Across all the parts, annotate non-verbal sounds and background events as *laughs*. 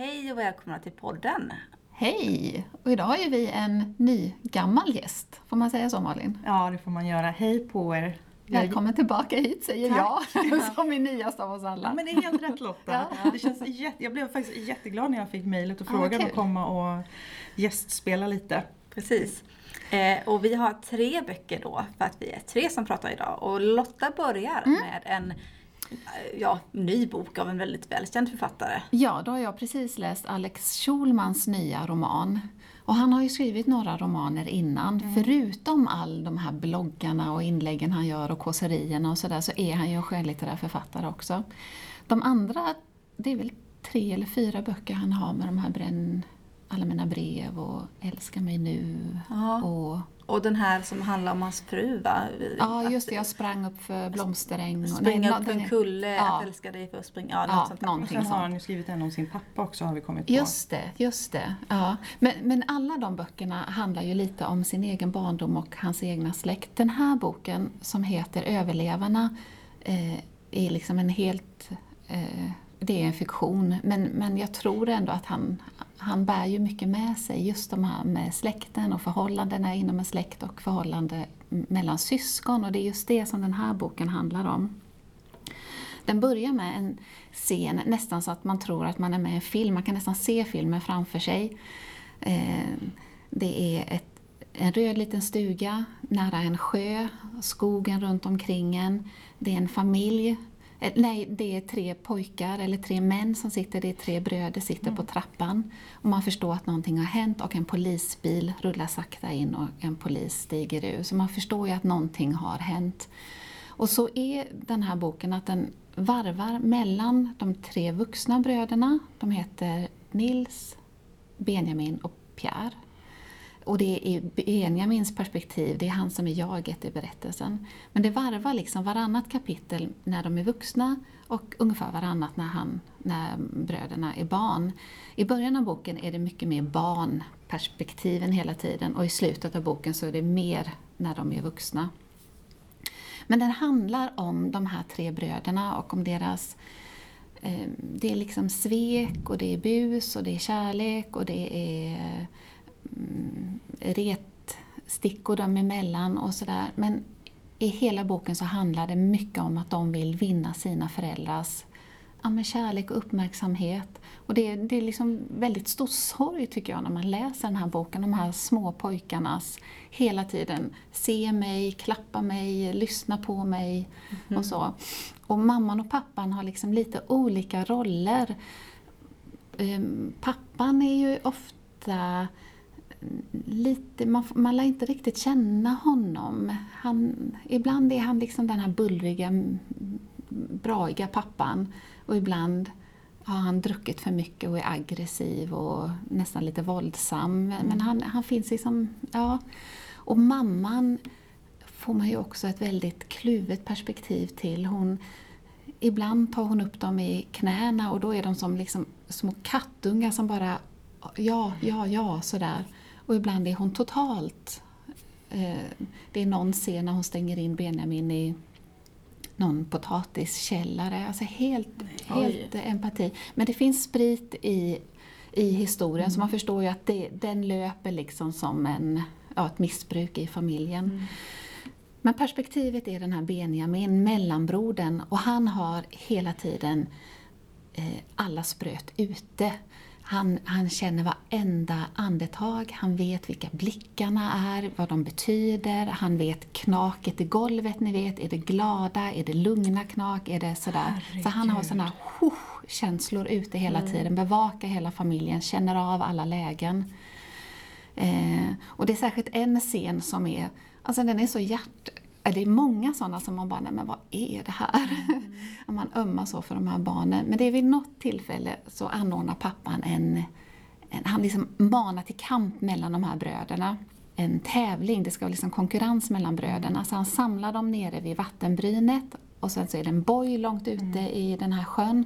Hej och välkomna till podden. Hej! Och idag ju vi en ny gammal gäst. Får man säga så Malin? Ja, det får man göra. Hej på er! Välkommen tillbaka hit säger Tack. jag, *laughs* *laughs* som är nyast av oss alla. Ja, men det är helt rätt *laughs* Lotta. Ja. Det känns jätte, jag blev faktiskt jätteglad när jag fick mejlet och Ja, frågade kul. att komma och gästspela lite. Precis. Eh, och vi har tre böcker då, för att vi är tre som pratar idag. Och Lotta börjar med en ja, ny bok av en väldigt välkänd författare. Ja, då har jag precis läst Alex Schulmans nya roman. Och han har ju skrivit några romaner innan. Förutom all de här bloggarna och inläggen han gör och kåserierna och sådär så är han ju en skönlitterär författare också. De andra, det är väl tre eller fyra böcker han har med de här bränn alla mina brev och Älska mig nu. Ja. Och, Och den här som handlar om hans fru va? ja, just det, jag sprang upp för blomsteräng. och- Springa nej, upp en kulle, Ja. att älska dig för att springa. Ja, något Ja, sånt. Och någonting sen har sånt. han ju skrivit en om sin pappa också har vi kommit på. Just det, just det. Ja. Men, men alla de böckerna handlar ju lite om sin egen barndom och hans egna släkt. Den här boken som heter Överlevarna eh, är liksom en helt... Eh, det är en fiktion, men, men jag tror ändå att han, han bär ju mycket med sig. Just de här med släkten och förhållandena inom en släkt och förhållande mellan syskon. Och det är just det som den här boken handlar om. Den börjar med en scen, nästan så att man tror att man är med i en film. Man kan nästan se filmen framför sig. Eh, det är ett, en röd liten stuga nära en sjö, skogen runt omkring en. Det är en familj. Eh, Nej, det är tre pojkar eller tre män som sitter, det är tre bröder sitter på trappan. Och man förstår att någonting har hänt och en polisbil rullar sakta in och en polis stiger ur. Så man förstår ju att någonting har hänt. Och så är den här boken att den varvar mellan de tre vuxna bröderna. De heter Nils, Benjamin och Pierre. Och det är Benjamins perspektiv, det är han som är jaget i berättelsen. Men det varvar liksom varannat kapitel när de är vuxna och ungefär varannat när, han, när bröderna är barn. I början av boken är det mycket mer barnperspektiven hela tiden och i slutet av boken så är det mer när de är vuxna. Men den handlar om de här tre bröderna och om deras... Eh, det är liksom svek och det är bus och det är kärlek och det är retstickor dem emellan och sådär. Men i hela boken så handlar det mycket om att de vill vinna sina föräldrars ja, men kärlek och uppmärksamhet. Och det, är- det är liksom väldigt stor sorg tycker jag när man läser den här boken. De här små pojkarnas hela tiden se mig, klappa mig, lyssna på mig och så. Och mamman och pappan har liksom lite olika roller. Ehm, Pappan är ju ofta lite, man, man lär inte riktigt känna honom. Han, ibland är han liksom den här bullriga, braiga pappan och ibland har han druckit för mycket och är aggressiv och nästan lite våldsam. Men men han, han finns liksom, ja. Och mamman får man ju också ett väldigt kluvet perspektiv till. Hon, ibland tar hon upp dem i knäna och då är de som liksom små kattungar som bara ja, ja, ja, sådär. Och ibland är hon totalt... Eh, det är någon scen när hon stänger in Benjamin i någon potatiskällare. Alltså helt, helt eh, empati. Men det finns sprit i, i historien så man förstår ju att det, den löper liksom som en, ja, ett missbruk i familjen. Men perspektivet är den här Benjamin, mellanbrodern, och han har hela tiden eh, alla spröt ute. Han, han känner varenda andetag, han vet vilka blickarna är, vad de betyder, han vet knaket i golvet, ni vet, är det glada, är det lugna knak, är det sådär. Så han har sådana känslor ute hela tiden, bevakar hela familjen, känner av alla lägen. Eh, och det är särskilt en scen som är, alltså den är så hjärt... Det är många sådana som man bara, nej men vad är det här? Mm. *laughs* man ömmar så för de här barnen. Men det är vid något tillfälle så anordnar pappan en, en han liksom manar till kamp mellan de här bröderna. En tävling, det ska vara liksom konkurrens mellan bröderna. Så han samlar dem nere vid vattenbrynet och sen så är det en boj långt ute mm. i den här sjön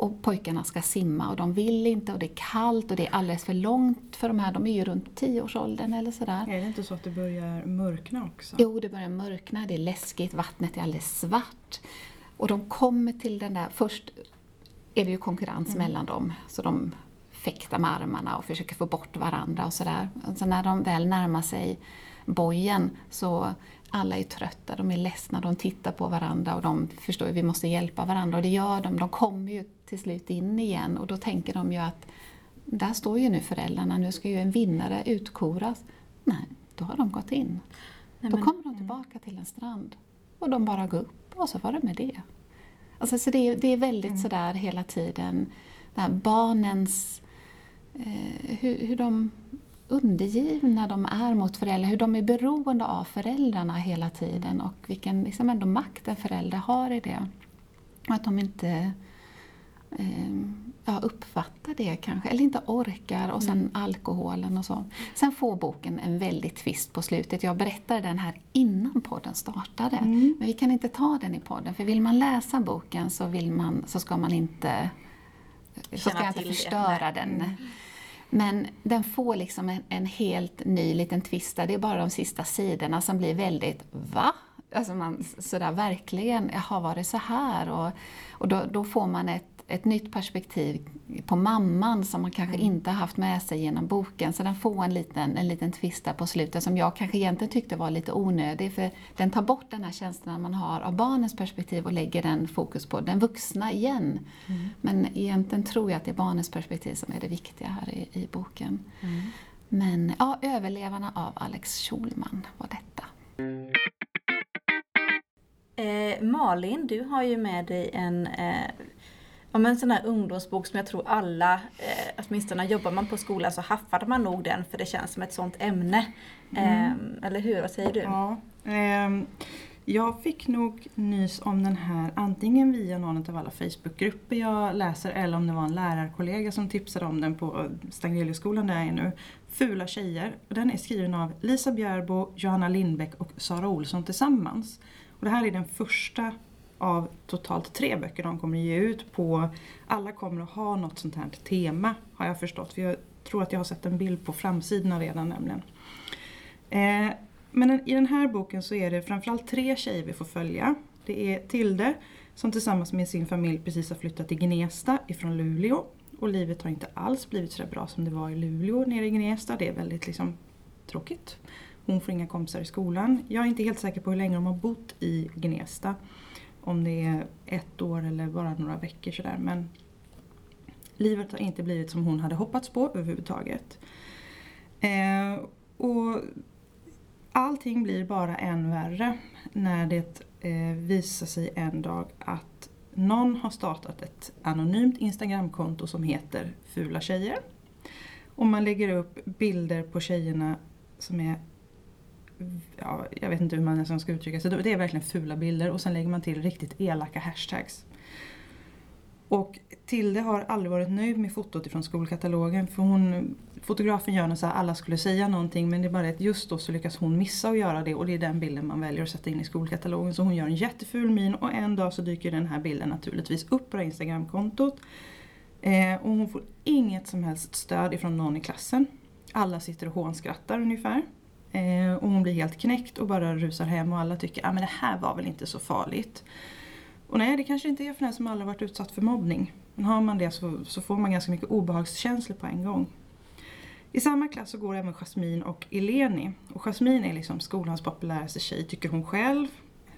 och pojkarna ska simma och de vill inte och det är kallt och det är alldeles för långt för de här, de är ju runt tioårsåldern eller sådär. Är det inte så att det börjar mörkna också? Jo, det börjar mörkna, det är läskigt, vattnet är alldeles svart. Och de kommer till den där, först är det ju konkurrens mm. mellan dem, så de fäktar med armarna och försöker få bort varandra och sådär. Så när de väl närmar sig bojen så alla är trötta, de är ledsna, de tittar på varandra och de förstår att vi måste hjälpa varandra och det gör de. De kommer ju till slut in igen och då tänker de ju att där står ju nu föräldrarna, nu ska ju en vinnare utkoras. Nej, då har de gått in. Nej, då men, kommer de tillbaka till en strand och de bara går upp och så var det med det. Alltså, så det, det är väldigt mm. sådär hela tiden, där barnens eh, hur, hur de undergivna de är mot föräldrar, hur de är beroende av föräldrarna hela tiden och vilken liksom ändå makt en förälder har i det. Och att de inte ja, uppfattar det kanske, eller inte orkar och sen mm. alkoholen och så. Sen får boken en väldigt twist på slutet. Jag berättade den här innan podden startade. Mm. Men vi kan inte ta den i podden, för vill man läsa boken så, vill man, så ska man inte så ska jag inte förstöra det. den. Mm. Men den får liksom en, en helt ny liten twist Det är bara de sista sidorna som blir väldigt va? Alltså man sådär verkligen, jaha var det så här? Och, och då, då får man ett ett nytt perspektiv på mamman som man kanske mm. inte haft med sig genom boken. Så den får en liten, en liten twist där på slutet som jag kanske egentligen tyckte var lite onödig. För den tar bort den här känslan man har av barnens perspektiv och lägger den fokus på den vuxna igen. Mm. Men egentligen tror jag att det är barnens perspektiv som är det viktiga här i, i boken. Mm. Men ja, Överlevarna av Alex Schulman var detta. Eh, Malin, du har ju med dig en eh, om en sån här ungdomsbok som jag tror alla, eh, åtminstone jobbar man på skolan så haffar man nog den för det känns som ett sånt ämne. Mm. Eh, eller hur, vad säger du? Ja, eh, jag fick nog nys om den här antingen via någon av alla Facebookgrupper jag läser eller om det var en lärarkollega som tipsade om den på Stagneliusskolan där jag är nu. Fula tjejer. Den är skriven av Lisa Bjärbo, Johanna Lindbäck och Sara Olsson tillsammans. Och det här är den första av totalt tre böcker de kommer att ge ut på. Alla kommer att ha något sånt här tema har jag förstått. För jag tror att jag har sett en bild på framsidorna redan nämligen. Eh, men i den här boken så är det framförallt tre tjejer vi får följa. Det är Tilde som tillsammans med sin familj precis har flyttat till Gnesta ifrån Luleå. Och livet har inte alls blivit så bra som det var i Luleå nere i Gnesta. Det är väldigt liksom tråkigt. Hon får inga kompisar i skolan. Jag är inte helt säker på hur länge de har bott i Gnesta om det är ett år eller bara några veckor sådär. Men livet har inte blivit som hon hade hoppats på överhuvudtaget. Eh, och allting blir bara än värre när det eh, visar sig en dag att någon har startat ett anonymt Instagramkonto som heter Fula tjejer. Och man lägger upp bilder på tjejerna som är ja, jag vet inte hur man ens ska uttrycka sig. Det är verkligen fula bilder och sen lägger man till riktigt elaka hashtags. Och Tilde har aldrig varit nöjd med fotot ifrån skolkatalogen för hon, fotografen gör så att alla skulle säga någonting men det är bara att just då så lyckas hon missa att göra det och det är den bilden man väljer att sätta in i skolkatalogen. Så hon gör en jätteful min och en dag så dyker den här bilden naturligtvis upp på det Instagramkontot. Eh, och hon får inget som helst stöd ifrån någon i klassen. Alla sitter och hånskrattar ungefär. Eh, och hon blir helt knäckt och bara rusar hem och alla tycker att ah, det här var väl inte så farligt. Och nej, det kanske inte är för den som aldrig varit utsatt för mobbning. Men har man det så, så får man ganska mycket obehagskänslor på en gång. I samma klass så går även Jasmine och Eleni. Och Jasmine är liksom skolans populäraste tjej, tycker hon själv.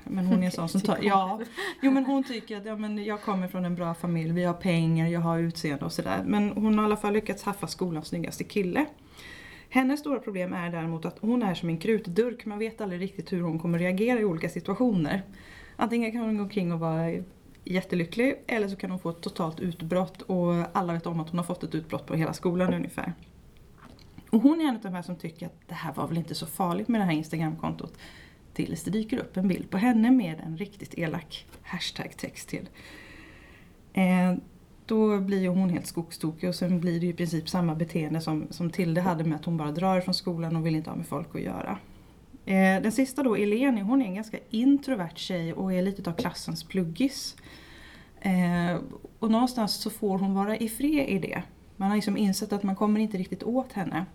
Men hon är en sån som tar, ja, jo men hon tycker att ja, men jag kommer från en bra familj, vi har pengar, jag har utseende och sådär. Men hon har i alla fall lyckats haffa skolans snyggaste kille. Hennes stora problem är däremot att hon är som en krutdurk. Man vet aldrig riktigt hur hon kommer reagera i olika situationer. Antingen kan hon gå omkring och vara jättelycklig eller så kan hon få ett totalt utbrott och alla vet om att hon har fått ett utbrott på hela skolan ungefär. Och hon är en av de här som tycker att det här var väl inte så farligt med det här Instagramkontot. Tills det dyker upp en bild på henne med en riktigt elak hashtag-text till. Eh, då blir ju hon helt skogstokig och sen blir det ju i princip samma beteende som, som Tilde hade med att hon bara drar från skolan och vill inte ha med folk att göra. Eh, den sista då, Eleni, hon är en ganska introvert tjej och är lite av klassens pluggis. Eh, och någonstans så får hon vara i fred i det. Man har liksom insett att man kommer inte riktigt åt henne.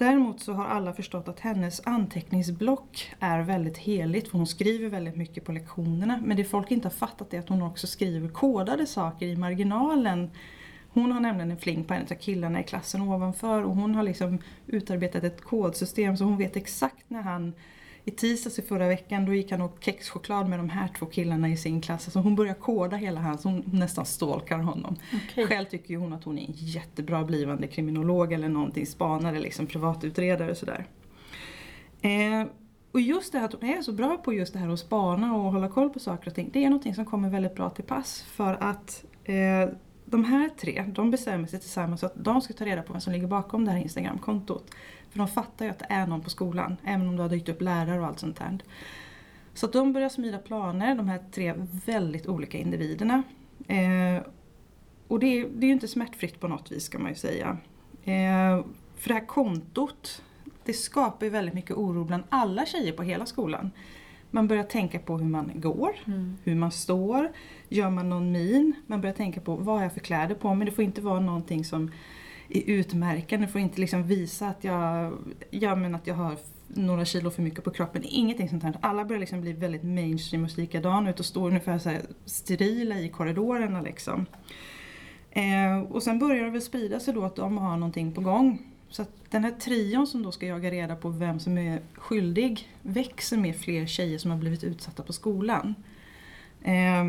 Däremot så har alla förstått att hennes anteckningsblock är väldigt heligt för hon skriver väldigt mycket på lektionerna. Men det folk inte har fattat är att hon också skriver kodade saker i marginalen. Hon har nämligen en fling på en av killarna i klassen ovanför och hon har liksom utarbetat ett kodsystem så hon vet exakt när han i tisdags i förra veckan då gick han och kexchoklad med de här två killarna i sin klass. Alltså hon börjar koda hela hans, hon nästan stalkar honom. Okay. Själv tycker hon att hon är en jättebra blivande kriminolog eller någonting, spanare, liksom privatutredare och sådär. Eh, och just det här att hon är så bra på just det här att spana och hålla koll på saker och ting, det är någonting som kommer väldigt bra till pass. För att eh, de här tre, de bestämmer sig tillsammans att de ska ta reda på vem som ligger bakom det här Instagramkontot. För de fattar ju att det är någon på skolan, även om det har dykt upp lärare och allt sånt där. Så att de börjar smida planer, de här tre väldigt olika individerna. Eh, och det är, det är ju inte smärtfritt på något vis ska man ju säga. Eh, för det här kontot, det skapar ju väldigt mycket oro bland alla tjejer på hela skolan. Man börjar tänka på hur man går, mm. hur man står, gör man någon min? Man börjar tänka på vad har jag för kläder på mig? Det får inte vara någonting som är utmärkande, det får inte liksom visa att jag, ja, men att jag har några kilo för mycket på kroppen. Ingenting sånt här. Alla börjar liksom bli väldigt mainstream och likadana ut och stå ungefär så sterila i korridorerna. Liksom. Eh, och sen börjar det väl sprida sig då att de har någonting på gång. Så den här trion som då ska jaga reda på vem som är skyldig växer med fler tjejer som har blivit utsatta på skolan. Eh,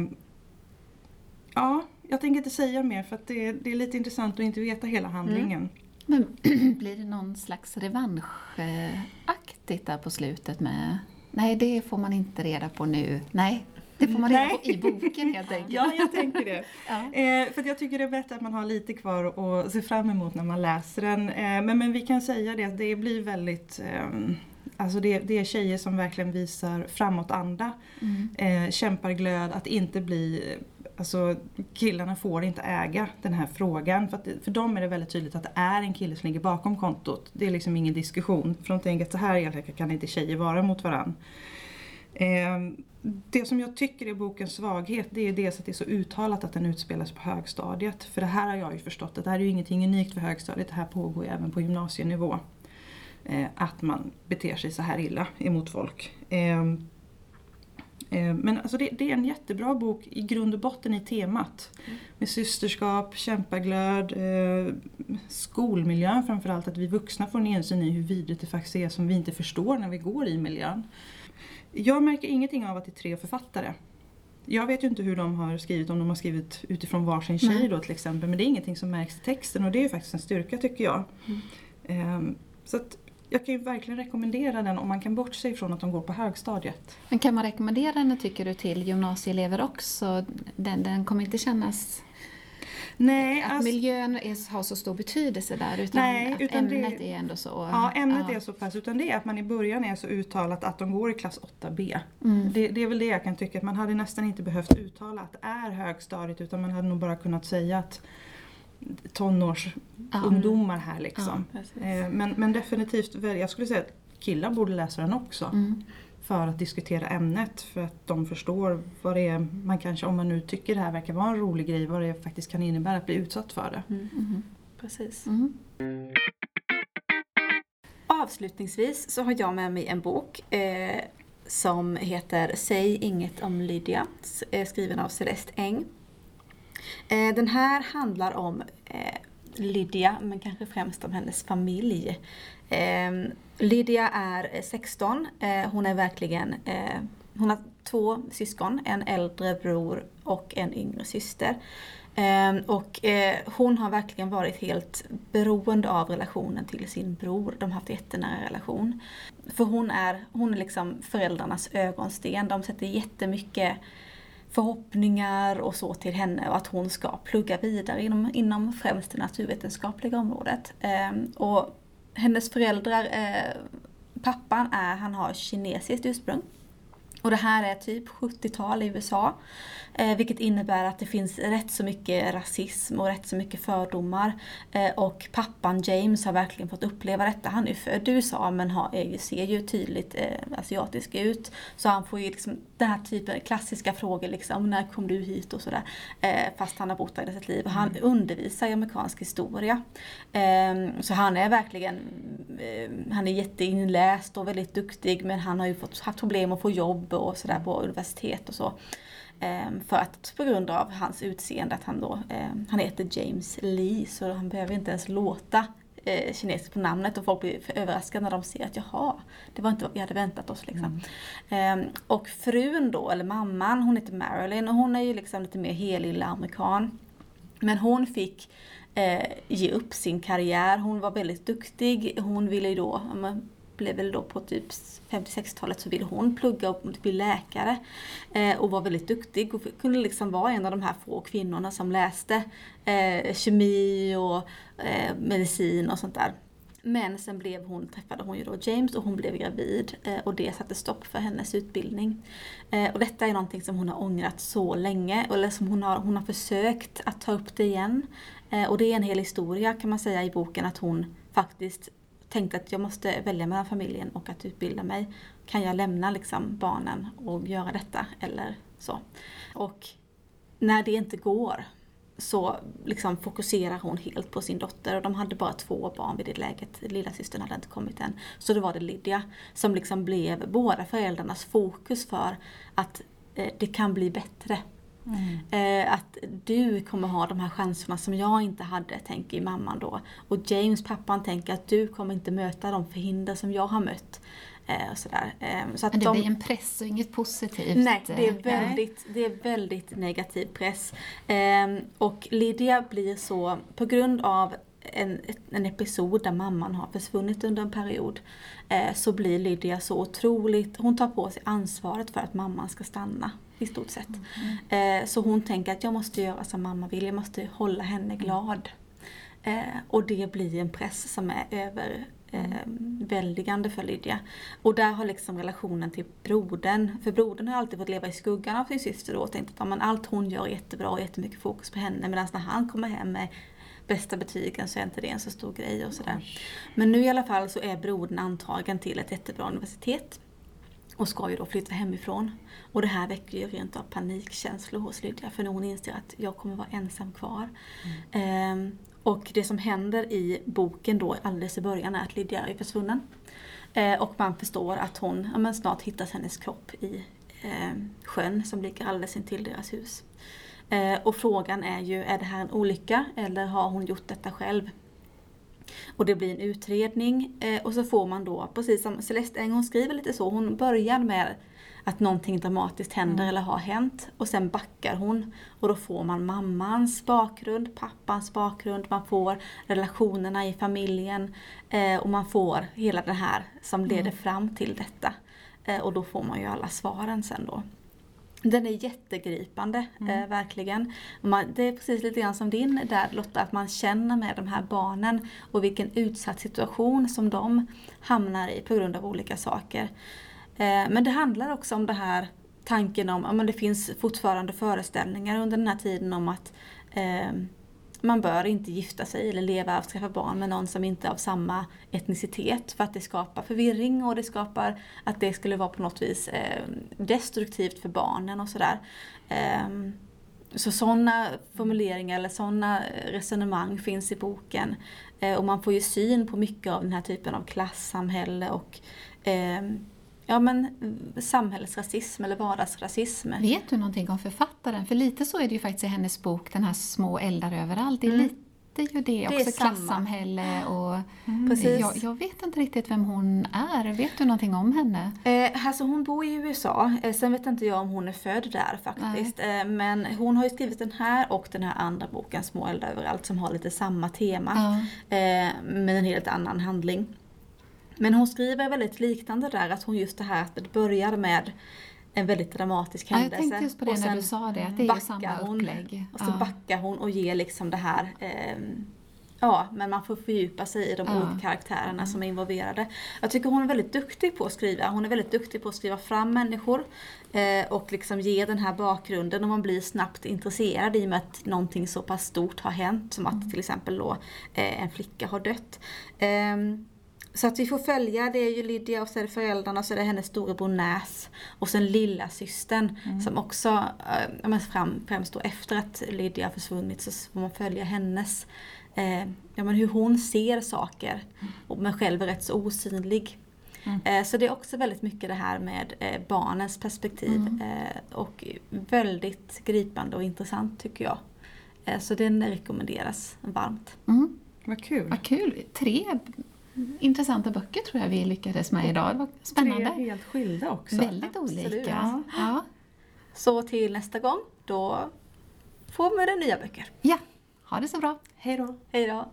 ja, jag tänker inte säga mer för att det, det är lite intressant att inte veta hela handlingen. Mm. Men *clears throat* blir det någon slags revanschaktigt där på slutet med Nej, det får man inte reda på nu. Nej, det får man reda på i boken helt enkelt. ja, jag tänker det. ja. eh, för jag tycker det är bättre att man har lite kvar att se fram emot när man läser den. Eh, men, men vi kan säga det att det blir väldigt eh, Alltså det, det, är tjejer som verkligen visar framåtanda, mm. eh, kämpar glöd, att inte bli Alltså killarna får inte äga den här frågan. För, att, för dem är det väldigt tydligt att det är en kille som ligger bakom kontot. Det är liksom ingen diskussion. För de tänker att så här kan inte tjejer vara mot varandra. Eh, det som jag tycker är bokens svaghet det är dels att det är så uttalat att den utspelas på högstadiet. För det här har jag ju förstått att det här är ju ingenting unikt för högstadiet. Det här pågår ju även på gymnasienivå. Eh, att man beter sig så här illa emot folk. Eh, Eh, men alltså det, det, är en jättebra bok i grund och botten i temat. Mm. Med systerskap, kämpaglöd, eh, skolmiljön framförallt. Att vi vuxna får en insyn i hur vidrigt det faktiskt är som vi inte förstår när vi går i miljön. Jag märker ingenting av att det är tre författare. Jag vet ju inte hur de har skrivit, om de har skrivit utifrån varsin tjej då till exempel. Men det är ingenting som märks i texten och det är faktiskt en styrka tycker jag. Mm. Eh, så att jag kan ju verkligen rekommendera den om man kan bortse ifrån att de går på högstadiet. Men kan man rekommendera den, tycker du, till gymnasieelever också? Den, den kommer inte kännas Nej, att alltså, miljön är, har så stor betydelse där utan nej, att utan ämnet det, är ändå så... Ja, ämnet ja. är så pass. Utan det är att man i början är så uttalat att de går i klass 8B. Mm. Det, det, är väl det jag kan tycka, att man hade nästan inte behövt uttala att det är högstadiet utan man hade nog bara kunnat säga att tonårsungdomar här liksom. Ja, eh, men, men definitivt, jag skulle säga att killar borde läsa den också. Mm. För att diskutera ämnet, för att de förstår vad det är man kanske, om man nu tycker det här verkar vara en rolig grej, vad det faktiskt kan innebära att bli utsatt för det. Mm. Mm. Precis. Mm. Avslutningsvis så har jag med mig en bok eh, som heter Säg inget om Lydia, eh, skriven av Celeste Eng. Eh, den här handlar om eh, Lydia, men kanske främst om hennes familj. Eh, Lydia är eh, 16, eh, hon är verkligen eh, hon har två syskon, en äldre bror och en yngre syster. Ehm, och hon har verkligen varit helt beroende av relationen till sin bror. De har haft jättenära relation. För hon är, hon är liksom föräldrarnas ögonsten. De sätter jättemycket förhoppningar och så till henne och att hon ska plugga vidare inom, inom främst det naturvetenskapliga området. Ehm, och hennes föräldrar, eh, pappan är, han har kinesiskt ursprung. Och det här är typ 70-tal i USA. Eh, vilket innebär att det finns rätt så mycket rasism och rätt så mycket fördomar. Eh, och pappan James har verkligen fått uppleva detta. Han är född i USA men har, ser ju tydligt eh, asiatisk ut. Så han får ju liksom den här typen av klassiska frågor liksom, när kom du hit och sådär. Eh, fast han har bott där i sitt liv. Han mm. undervisar i amerikansk historia. Ehm, så han är verkligen, eh, han är jätteinläst och väldigt duktig men han har ju fått, haft problem att få jobb och sådär på universitet och så. Ehm, för att på grund av hans utseende, att han då, ehm, han heter James Lee så han behöver inte ens låta eh, kinesiskt på namnet och folk blir överraskade när de ser att jaha, det var inte vad vi hade väntat oss. Liksom. Mm. Eh, och frun då, eller mamman, hon heter Marilyn och hon är ju liksom lite mer helylle amerikan. Men hon fick eh, ge upp sin karriär, hon var väldigt duktig, hon ville ju då blev väl då på typ 50-60-talet så ville hon plugga och bli läkare. Eh, och var väldigt duktig och kunde liksom vara en av de här få kvinnorna som läste eh, kemi och eh, medicin och sånt där. Men sen blev hon, träffade hon ju då James och hon blev gravid eh, och det satte stopp för hennes utbildning. Eh, och detta är någonting som hon har ångrat så länge, eller som hon har, hon har försökt att ta upp det igen. Eh, och det är en hel historia kan man säga i boken att hon faktiskt tänkte att jag måste välja mellan familjen och att utbilda mig. Kan jag lämna liksom barnen och göra detta eller så? Och när det inte går så liksom fokuserar hon helt på sin dotter och de hade bara två barn vid det läget. Lilla systern hade inte kommit än. Så då var det Lydia som liksom blev båda föräldrarnas fokus för att eh, det kan bli bättre. Mm. Eh, att du kommer ha de här chanserna som jag inte hade, tänker mamman då. Och James, pappan, tänker att du kommer inte möta de förhinder som jag har mött. Eh, och sådär. Eh, så att Men det de, blir en press och inget positivt? Nej, det är väldigt, det är väldigt negativ press. Eh, och Lydia blir så, på grund av en, en episod där mamman har försvunnit under en period så blir Lydia så otroligt, hon tar på sig ansvaret för att mamman ska stanna i stort sett. Mm. Eh, så hon tänker att jag måste göra som mamma vill, jag måste hålla henne glad. Eh, och det blir en press som är över eh, väldigande för Lydia. Och där har liksom relationen till brodern, för brodern har alltid fått leva i skuggan av sin syster då och tänkt att men allt hon gör är jättebra och jättemycket fokus på henne medan när han kommer hem med bästa betygen så är inte det en så stor grej och sådär. Men nu i alla fall så är brodern antagen till ett jättebra universitet och ska ju då flytta hemifrån. Och det här väcker ju rent av panikkänslor hos Lydia för hon inser att jag kommer vara ensam kvar. Mm. Ehm, och det som händer i boken då alldeles i början är att Lydia är försvunnen. Ehm, och man förstår att hon, ja, men snart hittas hennes kropp i eh, sjön som ligger alldeles intill deras hus. Ehm, och frågan är ju, är det här en olycka eller har hon gjort detta själv? Och det blir en utredning eh, och så får man då, precis som Celeste en gång skriver lite så, hon börjar med att någonting dramatiskt händer mm. eller har hänt och sen backar hon och då får man mammans bakgrund, pappans bakgrund, man får relationerna i familjen eh, och man får hela det här som leder mm. fram till detta. Eh, och då får man ju alla svaren sen då. Den är jättegripande, mm. eh, verkligen. Man, det är precis lite grann som din där Lotta, att man känner med de här barnen och vilken utsatt situation som de hamnar i på grund av olika saker. Eh, men det handlar också om det här tanken om, att det finns fortfarande föreställningar under den här tiden om att eh, man bör inte gifta sig eller leva och skaffa barn med någon som inte är av samma etnicitet för att det skapar förvirring och det skapar att det skulle vara på något vis eh, destruktivt för barnen och sådär. Ehm, så sådana formuleringar eller sådana eh, resonemang finns i boken. Eh, och man får ju syn på mycket av den här typen av klassamhälle och ehm, ja, men, samhällsrasism eller vardagsrasism. Vet du någonting om författaren? För lite så är det ju faktiskt i hennes bok, den här Små eldar överallt. Det är mm. lite ju det, det också, klassamhälle och... Mm. Jag, jag, vet inte riktigt vem hon är. Vet du någonting om henne? Eh, alltså hon bor i USA. Eh, sen vet inte jag om hon är född där faktiskt. Eh, men hon har ju skrivit den här och den här andra boken, Små eldar överallt, som har lite samma tema. Ja. Eh, med en helt annan handling. Men hon skriver väldigt liknande där, att hon just det här att det börjar med en väldigt dramatisk händelse. Ja, jag tänkte just på det när du sa det, att det är samma upplägg. Och så ja. backar hon och ger liksom det här eh, Ja, men man får fördjupa sig i de Ja. olika karaktärerna som är involverade. Jag tycker hon är väldigt duktig på att skriva. Hon är väldigt duktig på att skriva fram människor eh, och liksom ge den här bakgrunden och man blir snabbt intresserad i och med att någonting så pass stort har hänt som att till exempel då eh, en flicka har dött. Ehm, så att vi får följa, det är ju Lydia och så är det föräldrarna så är det hennes storebror Näs. Och sen lilla systern som också, eh, ja, men fram, främst då efter att Lydia har försvunnit så får man följa hennes, eh, ja men hur hon ser saker. Och men själv är rätt så osynlig. Eh, så det är också väldigt mycket det här med eh, barnens perspektiv. Eh, och väldigt gripande och intressant tycker jag. Så den rekommenderas varmt. Mm. Vad kul! Vad kul! Tre intressanta böcker tror jag vi lyckades med idag. Det var spännande. Tre helt skilda också. Väldigt Absolut. olika. Ja. Så till nästa gång, då får vi nya böcker. ja, ha det så bra. Hej då! Hej då!